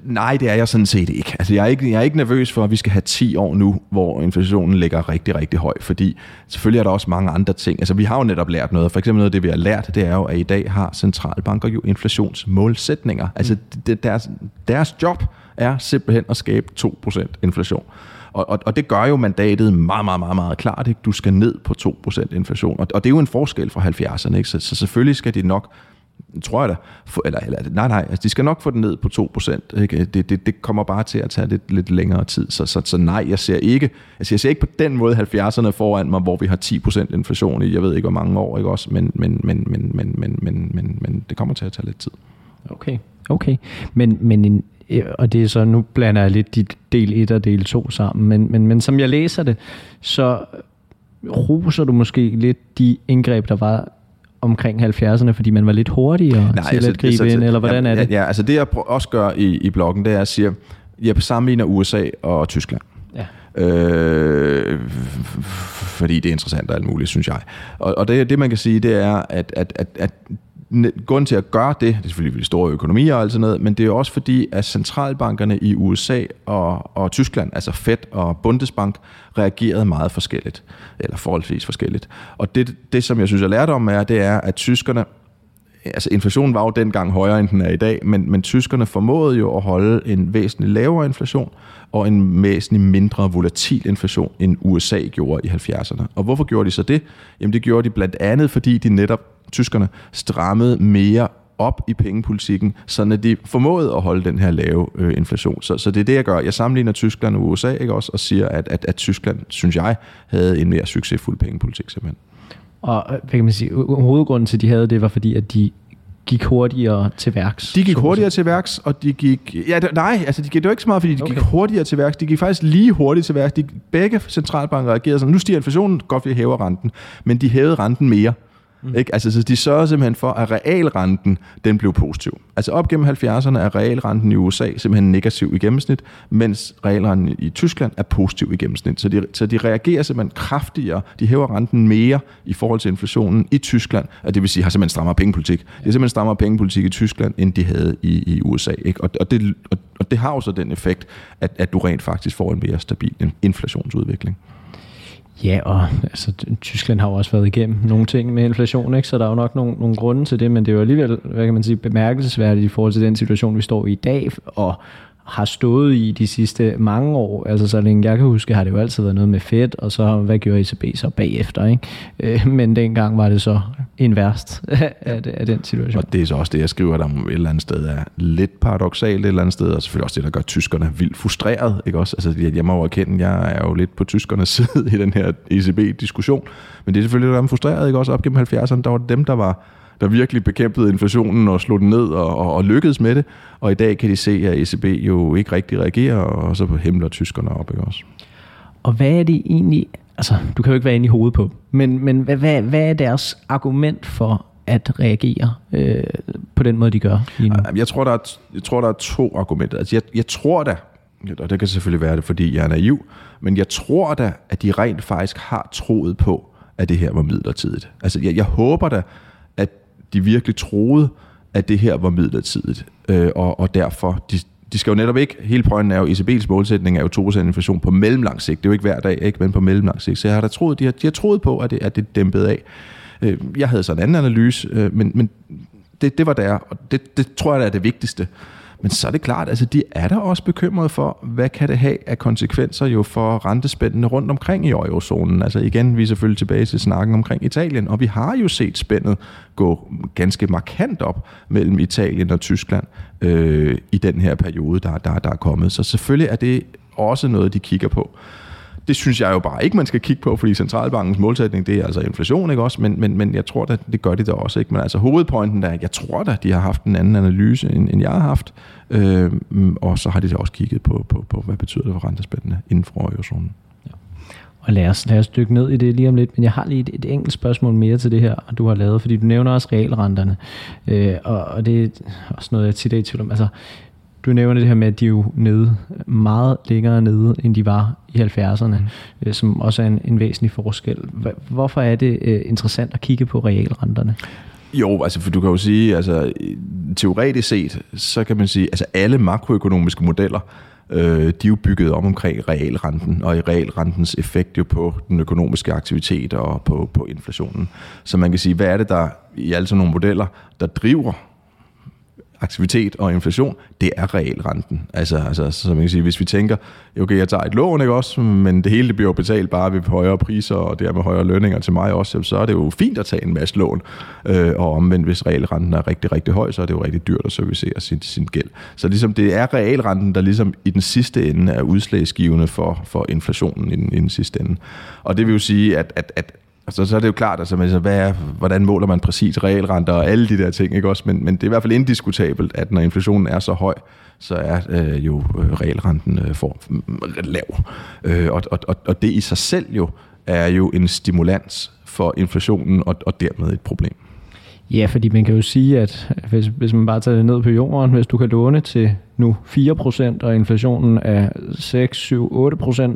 Nej, det er jeg sådan set ikke. Altså, jeg, er ikke jeg er ikke nervøs for, at vi skal have 10 år nu, hvor inflationen ligger rigtig, rigtig høj, fordi selvfølgelig er der også mange andre ting. Altså, vi har jo netop lært noget. For eksempel noget af det, vi har lært, det er jo, at i dag har centralbanker jo inflationsmålsætninger. Altså, det, deres, deres job er simpelthen at skabe 2% inflation. Og, og, og det gør jo mandatet meget, meget, meget, meget klart. Ikke? Du skal ned på 2% inflation. Og, og det er jo en forskel fra 70'erne. Ikke? Så, så selvfølgelig skal de nok tror jeg da, for, eller, eller nej, nej, altså, de skal nok få den ned på 2%. Ikke? Det, det, det kommer bare til at tage lidt, lidt længere tid. Så, så, så nej, jeg ser ikke, altså, jeg ser ikke på den måde 70'erne foran mig, hvor vi har 10% inflation i, jeg ved ikke hvor mange år, ikke også, men, men, men, men, men, men, men, men, men det kommer til at tage lidt tid. Okay, okay. Men, men en, øh, og det er så, nu blander jeg lidt dit del 1 og del 2 sammen, men, men, men som jeg læser det, så roser du måske lidt de indgreb, der var omkring 70'erne, fordi man var lidt hurtigere Nej, til altså, at gribe altså, ind, eller hvordan ja, er det? Ja, altså det jeg også gør i, i bloggen, det er, at jeg siger, jeg sammenligner USA og Tyskland. Ja. Øh, fordi det er interessant og alt muligt, synes jeg. Og, og det, det man kan sige, det er, at, at, at, at grund til at gøre det, det er selvfølgelig de store økonomier og alt sådan noget, men det er også fordi, at centralbankerne i USA og, og Tyskland, altså Fed og Bundesbank, reagerede meget forskelligt, eller forholdsvis forskelligt. Og det, det som jeg synes, jeg lærte om, er, det er, at tyskerne, altså inflationen var jo dengang højere, end den er i dag, men, men tyskerne formåede jo at holde en væsentlig lavere inflation, og en væsentlig mindre volatil inflation, end USA gjorde i 70'erne. Og hvorfor gjorde de så det? Jamen det gjorde de blandt andet, fordi de netop tyskerne strammede mere op i pengepolitikken, så de formåede at holde den her lave øh, inflation. Så, så det er det, jeg gør. Jeg sammenligner Tyskland og USA ikke også, og siger, at, at, at Tyskland, synes jeg, havde en mere succesfuld pengepolitik simpelthen. Og hvad kan man sige, hovedgrunden til, at de havde det, var fordi, at de gik hurtigere til værks. De gik hurtigere til værks, og de gik... Ja, nej, altså de gik, det var ikke så meget, fordi de okay. gik hurtigere til værks. De gik faktisk lige hurtigt til værks. De, begge centralbanker reagerede sådan, nu stiger inflationen, godt vi hæver renten. Men de hævede renten mere. Mm. Ikke? Altså, så de sørger simpelthen for, at realrenten den blev positiv. Altså op gennem 70'erne er realrenten i USA simpelthen negativ i gennemsnit, mens realrenten i Tyskland er positiv i gennemsnit. Så de, så de reagerer simpelthen kraftigere, de hæver renten mere i forhold til inflationen i Tyskland, og det vil sige, har simpelthen strammere pengepolitik. Det er simpelthen strammere pengepolitik i Tyskland, end de havde i, i USA. Ikke? Og, og, det, og, og det har jo så den effekt, at, at du rent faktisk får en mere stabil inflationsudvikling. Ja, og altså, Tyskland har jo også været igennem nogle ting med inflation, ikke? så der er jo nok nogle, nogle grunde til det, men det er jo alligevel, hvad kan man sige, bemærkelsesværdigt i forhold til den situation, vi står i i dag, og har stået i de sidste mange år. Altså så længe jeg kan huske, har det jo altid været noget med fedt, og så hvad gjorde ECB så bagefter. Ikke? Øh, men dengang var det så en værst *laughs* af, af den situation. Og det er så også det, jeg skriver der et eller andet sted er lidt paradoxalt et eller andet sted, og selvfølgelig også det, der gør tyskerne vildt frustreret. Ikke også? Altså, jeg må jo erkende, jeg er jo lidt på tyskernes *laughs* side i den her ECB-diskussion, men det er selvfølgelig, der er frustreret, ikke også? Op gennem 70'erne, der var dem, der var der virkelig bekæmpede inflationen og slog den ned og, og, og lykkedes med det. Og i dag kan de se, at ECB jo ikke rigtig reagerer, og så himler tyskerne op. Ikke også? Og hvad er det egentlig, altså du kan jo ikke være inde i hovedet på, men, men hvad, hvad, hvad er deres argument for at reagere øh, på den måde, de gør lige nu? Jeg tror, der er, jeg tror, der er to argumenter. Altså, jeg, jeg tror da, og det kan selvfølgelig være det, fordi jeg er naiv, men jeg tror da, at de rent faktisk har troet på, at det her var midlertidigt. Altså, jeg, jeg håber da, de virkelig troede, at det her var midlertidigt, øh, og, og derfor, de, de skal jo netop ikke, hele pointen er jo, ECB's målsætning er jo 2% inflation på mellemlang sigt, det er jo ikke hver dag, ikke, men på mellemlang sigt, så jeg har da troet, de har, de har troet på, at det, at det dæmpede af. Øh, jeg havde så en anden analyse, øh, men, men det, det var der, og det, det tror jeg, der er det vigtigste. Men så er det klart, altså de er der også bekymret for, hvad kan det have af konsekvenser jo for rentespændene rundt omkring i eurozonen. Altså igen, vi er selvfølgelig tilbage til snakken omkring Italien, og vi har jo set spændet gå ganske markant op mellem Italien og Tyskland øh, i den her periode, der, der, der er kommet. Så selvfølgelig er det også noget, de kigger på. Det synes jeg jo bare ikke, man skal kigge på, fordi centralbankens målsætning, det er altså inflation, ikke også? Men, men, men jeg tror da, det gør de da også, ikke? Men altså hovedpointen er, jeg tror da, de har haft en anden analyse, end, end jeg har haft. Øh, og så har de da også kigget på, på, på hvad betyder det for rentespændene inden for eurozonen. Og lad os, lad os dykke ned i det lige om lidt, men jeg har lige et, et enkelt spørgsmål mere til det her, du har lavet, fordi du nævner også realrenterne, øh, og, og det er også noget, jeg tit er i tvivl om. Altså, du nævner det her med, at de er jo nede, meget længere nede, end de var i 70'erne, mm. øh, som også er en, en væsentlig forskel. Hvorfor er det øh, interessant at kigge på realrenterne? Jo, altså for du kan jo sige, altså teoretisk set, så kan man sige, altså alle makroøkonomiske modeller, øh, de er jo bygget om omkring realrenten, og i realrentens effekt jo på den økonomiske aktivitet og på, på inflationen. Så man kan sige, hvad er det der i alle sådan nogle modeller, der driver aktivitet og inflation, det er realrenten. Altså, altså så man kan sige, hvis vi tænker, okay, jeg tager et lån, ikke også, men det hele det bliver jo betalt bare ved højere priser og dermed højere lønninger til mig også, så er det jo fint at tage en masse lån. Øh, og omvendt, hvis realrenten er rigtig, rigtig høj, så er det jo rigtig dyrt at servicere sin, sin gæld. Så ligesom det er realrenten, der ligesom i den sidste ende er udslagsgivende for, for inflationen i den, i den sidste ende. Og det vil jo sige, at, at, at Altså, så er det jo klart, altså, altså, hvad er, hvordan måler man præcis realrenter og alle de der ting, ikke også? Men, men det er i hvert fald indiskutabelt, at når inflationen er så høj, så er øh, jo øh, realrenten øh, for mm, lav. Øh, og, og, og det i sig selv jo er jo en stimulans for inflationen og, og dermed et problem. Ja, fordi man kan jo sige, at hvis, hvis man bare tager det ned på jorden, hvis du kan låne til nu 4%, og inflationen er 6, 7, 8%,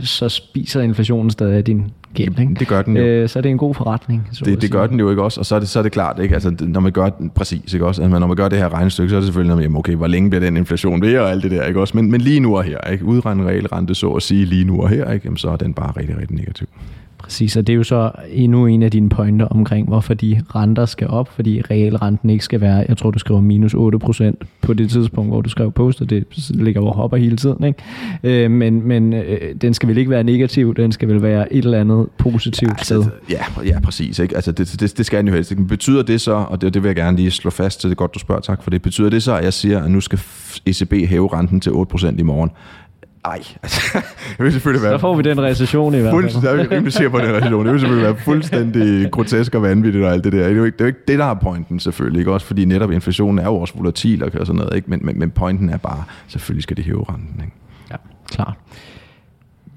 så spiser inflationen stadig din gæld. Ikke? Det gør den jo. Øh, så er det en god forretning. Så det, det gør den jo ikke også, og så er det, så er det klart, ikke? Altså, når man gør præcis, ikke også? Altså, når man gør det her regnestykke, så er det selvfølgelig, jamen, okay, hvor længe bliver den inflation ved, og alt det der, ikke også? Men, men lige nu og her, ikke? Udregnet realrente, så at sige, lige nu og her, ikke? Jamen, så er den bare rigtig, rigtig negativ. Præcis, og det er jo så endnu en af dine pointer omkring, hvorfor de renter skal op, fordi realrenten ikke skal være, jeg tror du skriver minus 8% på det tidspunkt, hvor du skrev postet, det ligger jo hopper hele tiden, ikke? Øh, men, men øh, den skal vel ikke være negativ, den skal vel være et eller andet positivt ja, altså, sted. Ja, ja, præcis, ikke? Altså det, det, det skal den jo helst. Betyder det så, og det, det vil jeg gerne lige slå fast, så det er godt, du spørger, tak for det, betyder det så, at jeg siger, at nu skal ECB hæve renten til 8% i morgen? Ej, altså, *laughs* det vil selvfølgelig være... Så får vi den recession i hvert fald. Er vi rimelig sikker på den recession. Det vil selvfølgelig være fuldstændig grotesk og vanvittigt og alt det der. Det er jo ikke det, er jo ikke det der er pointen selvfølgelig. Ikke? Også fordi netop inflationen er jo også volatil og sådan noget. Ikke? Men, men, men pointen er bare, selvfølgelig skal det hæve renten. Ikke? Ja, klart.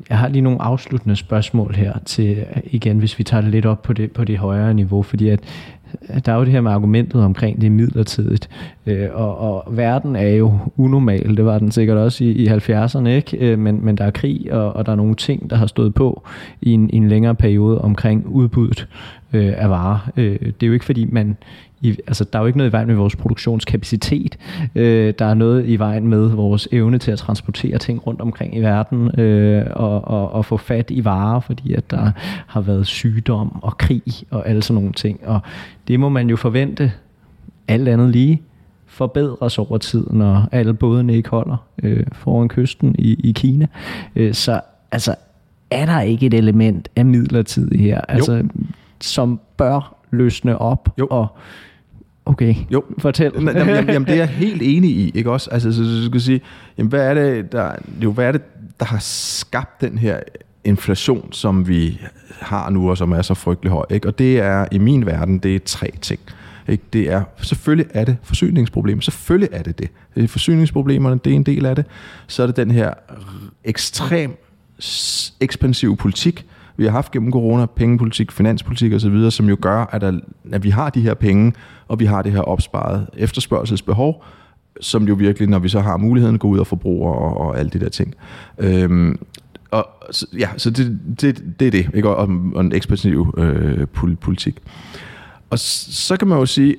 Jeg har lige nogle afsluttende spørgsmål her til, igen, hvis vi tager det lidt op på det, på det højere niveau, fordi at der er jo det her med argumentet omkring det midlertidigt, øh, og, og verden er jo unormal, det var den sikkert også i, i 70'erne, ikke? Øh, men, men der er krig, og, og der er nogle ting, der har stået på i en, i en længere periode omkring udbuddet øh, af varer. Øh, det er jo ikke fordi, man i, altså, der er jo ikke noget i vejen med vores produktionskapacitet. Øh, der er noget i vejen med vores evne til at transportere ting rundt omkring i verden øh, og, og, og få fat i varer, fordi at der har været sygdom og krig og alle sådan nogle ting. Og det må man jo forvente alt andet lige forbedres over tid, når alle bådene ikke holder øh, foran kysten i, i Kina. Øh, så altså, er der ikke et element af midlertidig her, altså, som bør løsne op jo. og Okay, jo. fortæl. Jamen, jamen, jamen, det er jeg helt enig i, ikke også? Altså, så, så, så skal sige, jamen, hvad er det, der, jo, hvad er det, der har skabt den her inflation, som vi har nu, og som er så frygtelig høj, ikke? Og det er, i min verden, det er tre ting. Ikke? Det er, selvfølgelig er det forsyningsproblemer. Selvfølgelig er det det. det er forsyningsproblemerne, det er en del af det. Så er det den her ekstrem ekspansiv politik, vi har haft gennem corona, pengepolitik, finanspolitik osv., som jo gør, at, der, at vi har de her penge, og vi har det her opsparet efterspørgselsbehov, som jo virkelig, når vi så har muligheden, går ud og forbruger og, og alle de der ting. Øhm, og ja, så det, det, det er det, ikke? Og, og en ekspansiv øh, politik. Og så kan man jo sige,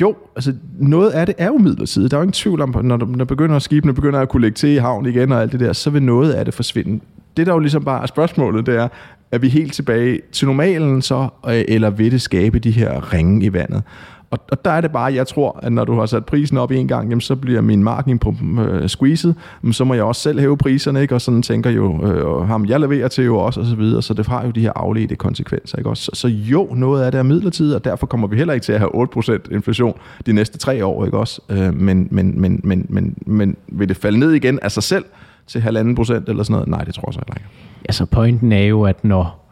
jo, altså noget af det er jo midlertidigt. Der er jo ingen tvivl om, når, når begynder skibene begynder at kunne lægge til i havn igen og alt det der, så vil noget af det forsvinde. Det der jo ligesom bare er spørgsmålet, det er, er vi helt tilbage til normalen så, eller vil det skabe de her ringe i vandet? Og, og der er det bare, jeg tror, at når du har sat prisen op en gang, jamen, så bliver min marketing på øh, squeezed, men så må jeg også selv hæve priserne, ikke? og sådan tænker jo øh, ham, jeg leverer til jo også, og så videre, så det har jo de her afledte konsekvenser. Ikke? Også, så, så jo, noget af det er midlertidigt, og derfor kommer vi heller ikke til at have 8% inflation de næste tre år, ikke også? Øh, men, men, men, men, men, men vil det falde ned igen af sig selv til halvanden procent eller sådan noget? Nej, det tror jeg så ikke. Altså pointen er jo, at når,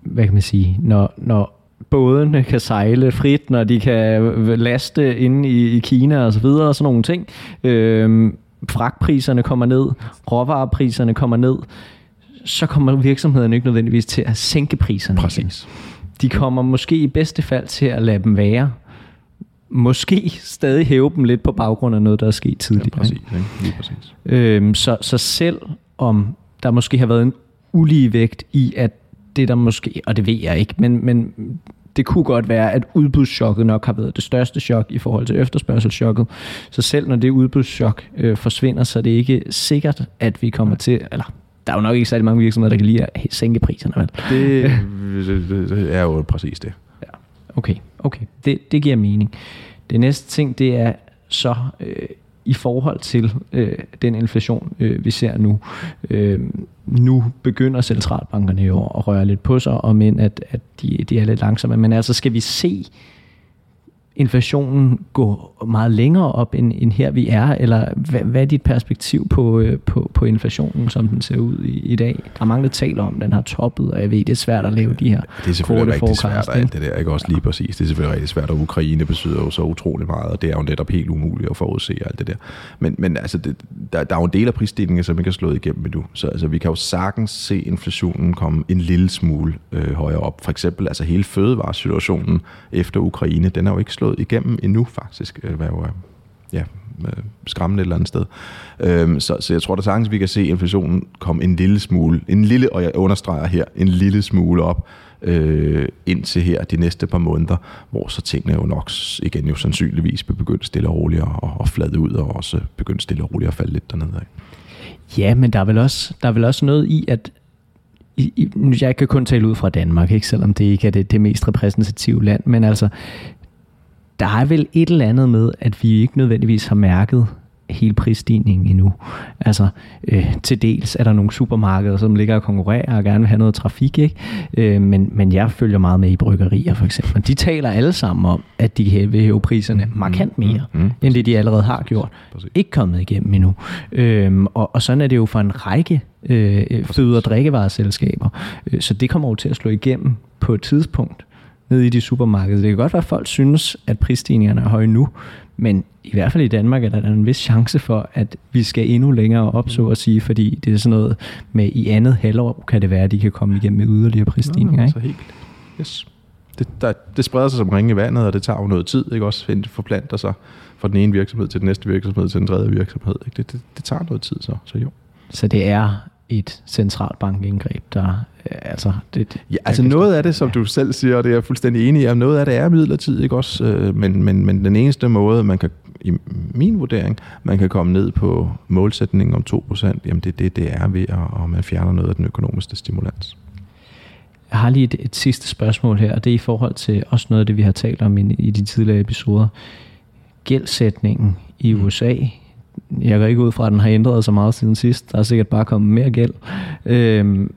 hvad kan man sige, når, når bådene kan sejle frit, når de kan laste inde i, i Kina og så videre og sådan nogle ting. Øhm, fragtpriserne kommer ned, råvarepriserne kommer ned, så kommer virksomhederne ikke nødvendigvis til at sænke priserne. Præcis. De kommer måske i bedste fald til at lade dem være. Måske stadig hæve dem lidt på baggrund af noget, der er sket tidligere. Ja, præcis. Ikke? Lige præcis. Øhm, så, så selv om der måske har været en ulige vægt i, at det der måske, og det ved jeg ikke, men, men det kunne godt være, at udbudschokket nok har været det største chok i forhold til efterspørgselschokket. Så selv når det udbudschok øh, forsvinder, så er det ikke sikkert, at vi kommer til, eller der er jo nok ikke særlig mange virksomheder, der kan lide at sænke priserne. Vel? Det, det, *laughs* det er jo præcis det. Okay, okay. Det, det giver mening. Det næste ting, det er så øh, i forhold til øh, den inflation, øh, vi ser nu. Øh, nu begynder centralbankerne jo at røre lidt på sig, og men at, at de, de er lidt langsomme. Men altså skal vi se inflationen gå meget længere op, end, end her vi er? Eller hvad, hvad er dit perspektiv på, øh, på, på inflationen, som den ser ud i, i dag? Der er mange, der taler om, den har toppet, og jeg ved, det er svært at lave de her Det er selvfølgelig rigtig svært, alt det der, ikke også lige præcis. Det er selvfølgelig rigtig svært, og Ukraine betyder jo så utrolig meget, og det er jo netop helt umuligt at forudse alt det der. Men, men altså, det, der, der er jo en del af prisstigningen, som ikke er slået igennem endnu. Så altså, vi kan jo sagtens se inflationen komme en lille smule øh, højere op. For eksempel altså hele fødevaresituationen efter Ukraine, den er jo ikke slået slået igennem endnu faktisk, øh, hvad jo er ja, øh, skræmmende et eller andet sted. Øhm, så, så jeg tror da sagtens, vi kan se inflationen komme en lille smule, en lille, og jeg understreger her, en lille smule op, øh, indtil her de næste par måneder, hvor så tingene jo nok igen jo sandsynligvis vil begynde stille og roligt at, og flade ud, og også begynde stille og roligt at falde lidt dernede af. Ja, men der er vel også, der er vel også noget i, at i, jeg kan kun tale ud fra Danmark, ikke, selvom det ikke er det, det mest repræsentative land, men altså, der er vel et eller andet med, at vi ikke nødvendigvis har mærket hele prisstigningen endnu. Altså, øh, til dels er der nogle supermarkeder, som ligger og konkurrerer og gerne vil have noget trafik, ikke? Øh, men, men jeg følger meget med i bryggerier, for eksempel. De taler alle sammen om, at de vil hæve priserne mm, markant mere, mm, mm, end det de allerede har gjort. Præcis. Ikke kommet igennem endnu. Øh, og, og sådan er det jo for en række øh, føde- og drikkevareselskaber. Øh, så det kommer jo til at slå igennem på et tidspunkt nede i de supermarkeder. Det kan godt være, at folk synes, at prisstigningerne er høje nu, men i hvert fald i Danmark er der en vis chance for, at vi skal endnu længere op, så at sige, fordi det er sådan noget med i andet halvår, kan det være, at de kan komme igennem med yderligere prisstigninger. Ja, så helt. Yes. Det, der, det spreder sig som ringe i vandet, og det tager jo noget tid, ikke også, for forplanter sig fra den ene virksomhed til den næste virksomhed til den tredje virksomhed. Ikke? Det, det, det tager noget tid, så, så jo. Så det er et centralbankindgreb, der altså... Det, ja, altså noget af det, som du selv siger, og det er jeg fuldstændig enig i, noget af det er midlertidigt, ikke også? Øh, men, men, men den eneste måde, man kan, i min vurdering, man kan komme ned på målsætningen om 2%, jamen det, det, det er ved, at, at man fjerner noget af den økonomiske stimulans. Jeg har lige et, et sidste spørgsmål her, og det er i forhold til også noget af det, vi har talt om i, i de tidligere episoder. Gældsætningen i mm. USA jeg går ikke ud fra, at den har ændret så meget siden sidst. Der er sikkert bare kommet mere gæld. Øhm,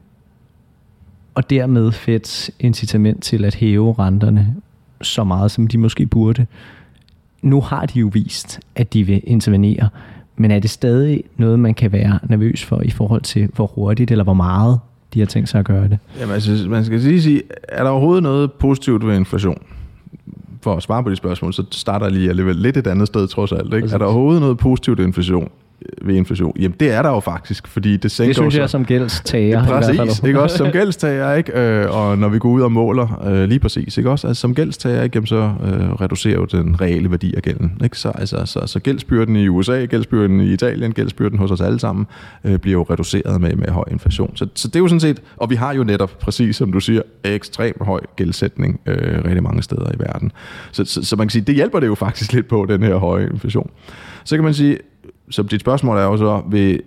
og dermed fedt incitament til at hæve renterne så meget, som de måske burde. Nu har de jo vist, at de vil intervenere, men er det stadig noget, man kan være nervøs for i forhold til, hvor hurtigt eller hvor meget de har tænkt sig at gøre det? Jamen, altså, man skal sige, sige, er der overhovedet noget positivt ved inflation? for at svare på de spørgsmål, så starter jeg lige alligevel lidt et andet sted trods alt. Ikke? Er der overhovedet noget positivt inflation? Ved inflation? Jamen, det er der jo faktisk, fordi det sænker Det synes jeg så, som gældstager. Præcis, ikke også som gældstager, ikke? Øh, og når vi går ud og måler, øh, lige præcis, ikke også? Altså som gældstager, ikke? Jamen, så øh, reducerer jo den reelle værdi af gælden, ikke? Så, altså, så, så gældsbyrden i USA, gældsbyrden i Italien, gældsbyrden hos os alle sammen, øh, bliver jo reduceret med, med høj inflation. Så, så det er jo sådan set, og vi har jo netop, præcis som du siger, ekstremt høj gældsætning øh, rigtig mange steder i verden. Så, så, så man kan sige, det hjælper det jo faktisk lidt på, den her høje inflation. Så kan man sige, så dit spørgsmål er jo så, vil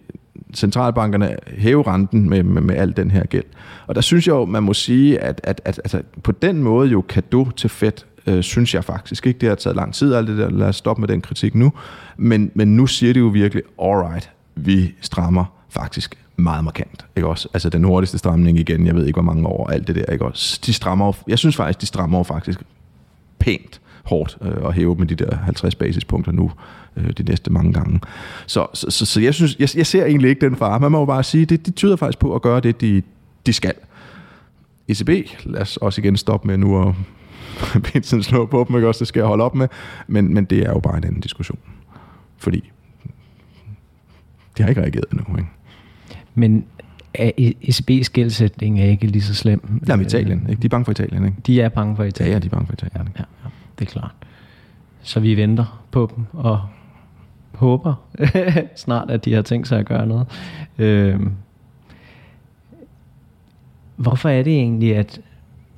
centralbankerne hæve renten med, med, med al den her gæld? Og der synes jeg jo, man må sige, at, at, at altså, på den måde jo kado til Fed, øh, synes jeg faktisk ikke. Det har taget lang tid, alt det der. Lad os stoppe med den kritik nu. Men, men nu siger det jo virkelig, alright, vi strammer faktisk meget markant. Ikke også? Altså den hurtigste stramning igen, jeg ved ikke hvor mange år, alt det der. Ikke også? De strammer, jeg synes faktisk, de strammer faktisk pænt hårdt øh, og hæve med de der 50 basispunkter nu øh, de næste mange gange. Så, så, så, så jeg, synes, jeg, jeg ser egentlig ikke den fare. Man må jo bare sige, det, de tyder faktisk på at gøre det, de, de skal. ECB, lad os også igen stoppe med nu at *laughs* pinsen slå på dem, ikke også? Det skal jeg holde op med. Men, men det er jo bare en anden diskussion. Fordi de har ikke reageret endnu. Ikke? Men er ECB's gældsætning er ikke lige så slem. Der er Italien. Ikke? De er bange for Italien. Ikke? De er bange for Ja, Italien. ja, de er bange for Italien. ja, ja, ja, det er klart. Så vi venter på dem og håber *laughs* snart, at de har tænkt sig at gøre noget. Øhm, hvorfor er det egentlig, at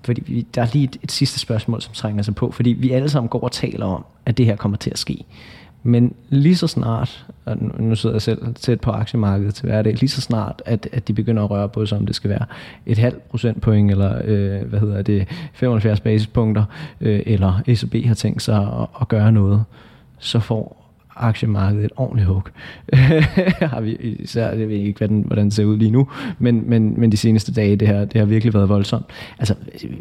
fordi vi, der er lige et, et sidste spørgsmål, som trænger sig på, fordi vi alle sammen går og taler om, at det her kommer til at ske. Men lige så snart, og nu- nu sidder jeg selv tæt på aktiemarkedet til hverdag, lige så snart, at, at de begynder at røre på sig, om det skal være et halvt procentpoint, eller øh, hvad hedder det, 75 basispunkter, øh, eller ECB har tænkt sig at, at gøre noget, så får aktiemarkedet et ordentligt hug. *laughs* har vi især, jeg ved ikke, hvordan, hvordan det ser ud lige nu, men, men, men de seneste dage, det har, det har virkelig været voldsomt. Altså,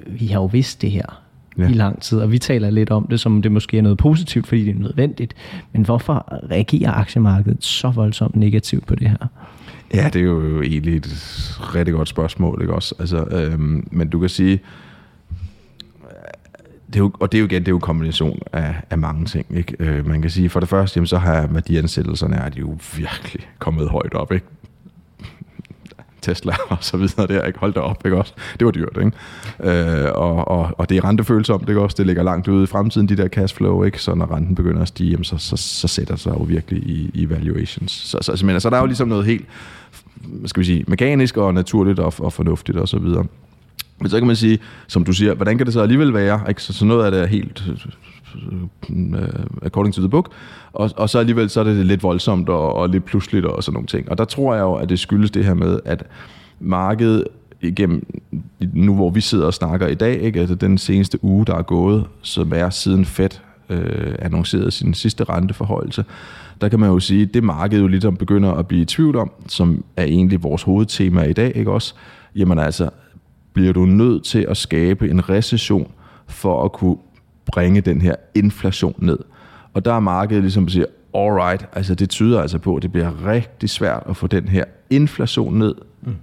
vi har jo vidst det her ja. i lang tid, og vi taler lidt om det, som det måske er noget positivt, fordi det er nødvendigt. Men hvorfor reagerer aktiemarkedet så voldsomt negativt på det her? Ja, det er jo egentlig et rigtig godt spørgsmål, ikke også? Altså, øhm, men du kan sige, det er jo, og det er jo igen, det er jo en kombination af, af mange ting, ikke? Øh, man kan sige, for det første, jamen, så har værdiansættelserne er de jo virkelig kommet højt op, ikke? Tesla og så videre der, ikke? Hold da op, ikke også? Det var dyrt, ikke? Øh, og, og, og det er rentefølsomt, ikke også? Det ligger langt ude i fremtiden, de der cashflow, ikke? Så når renten begynder at stige, jamen, så, så, så sætter sig jo virkelig i, i valuations. Så, så, så, men, så der er jo ligesom noget helt, hvad skal vi sige, mekanisk og naturligt og, og fornuftigt og så videre. Men så kan man sige, som du siger, hvordan kan det så alligevel være? Ikke? Så, så noget af det er helt uh, according to the book, og, og så alligevel så er det lidt voldsomt og, og lidt pludseligt og sådan nogle ting. Og der tror jeg jo, at det skyldes det her med, at markedet igennem, nu hvor vi sidder og snakker i dag, ikke? Altså den seneste uge, der er gået, som er siden Fed øh, annoncerede sin sidste renteforhøjelse, der kan man jo sige, at det marked jo ligesom begynder at blive i tvivl om, som er egentlig vores hovedtema i dag, ikke også? Jamen altså, bliver du nødt til at skabe en recession for at kunne bringe den her inflation ned. Og der er markedet ligesom siger, alright, altså det tyder altså på, at det bliver rigtig svært at få den her inflation ned. Mm.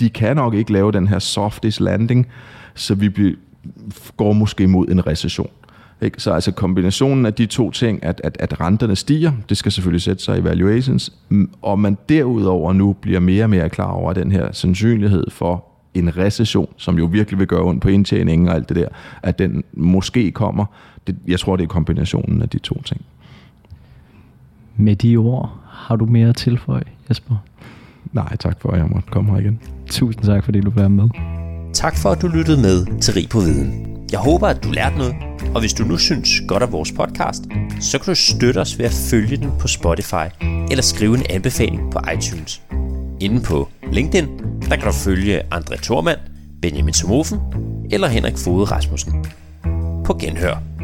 De kan nok ikke lave den her softish landing, så vi bliver, går måske mod en recession. Ikke? Så altså kombinationen af de to ting, at, at, at renterne stiger, det skal selvfølgelig sætte sig i valuations, og man derudover nu bliver mere og mere klar over den her sandsynlighed for en recession, som jo virkelig vil gøre ondt på indtjeningen og alt det der, at den måske kommer. Det, jeg tror, det er kombinationen af de to ting. Med de ord, har du mere at tilføje, Jesper? Nej, tak for, at jeg måtte komme her igen. Tusind tak, fordi du var med. Tak for, at du lyttede med til Rig på Viden. Jeg håber, at du lærte noget, og hvis du nu synes godt af vores podcast, så kan du støtte os ved at følge den på Spotify eller skrive en anbefaling på iTunes. Inde på LinkedIn, der kan du følge André Thormand, Benjamin Somofen eller Henrik Fode Rasmussen. På genhør.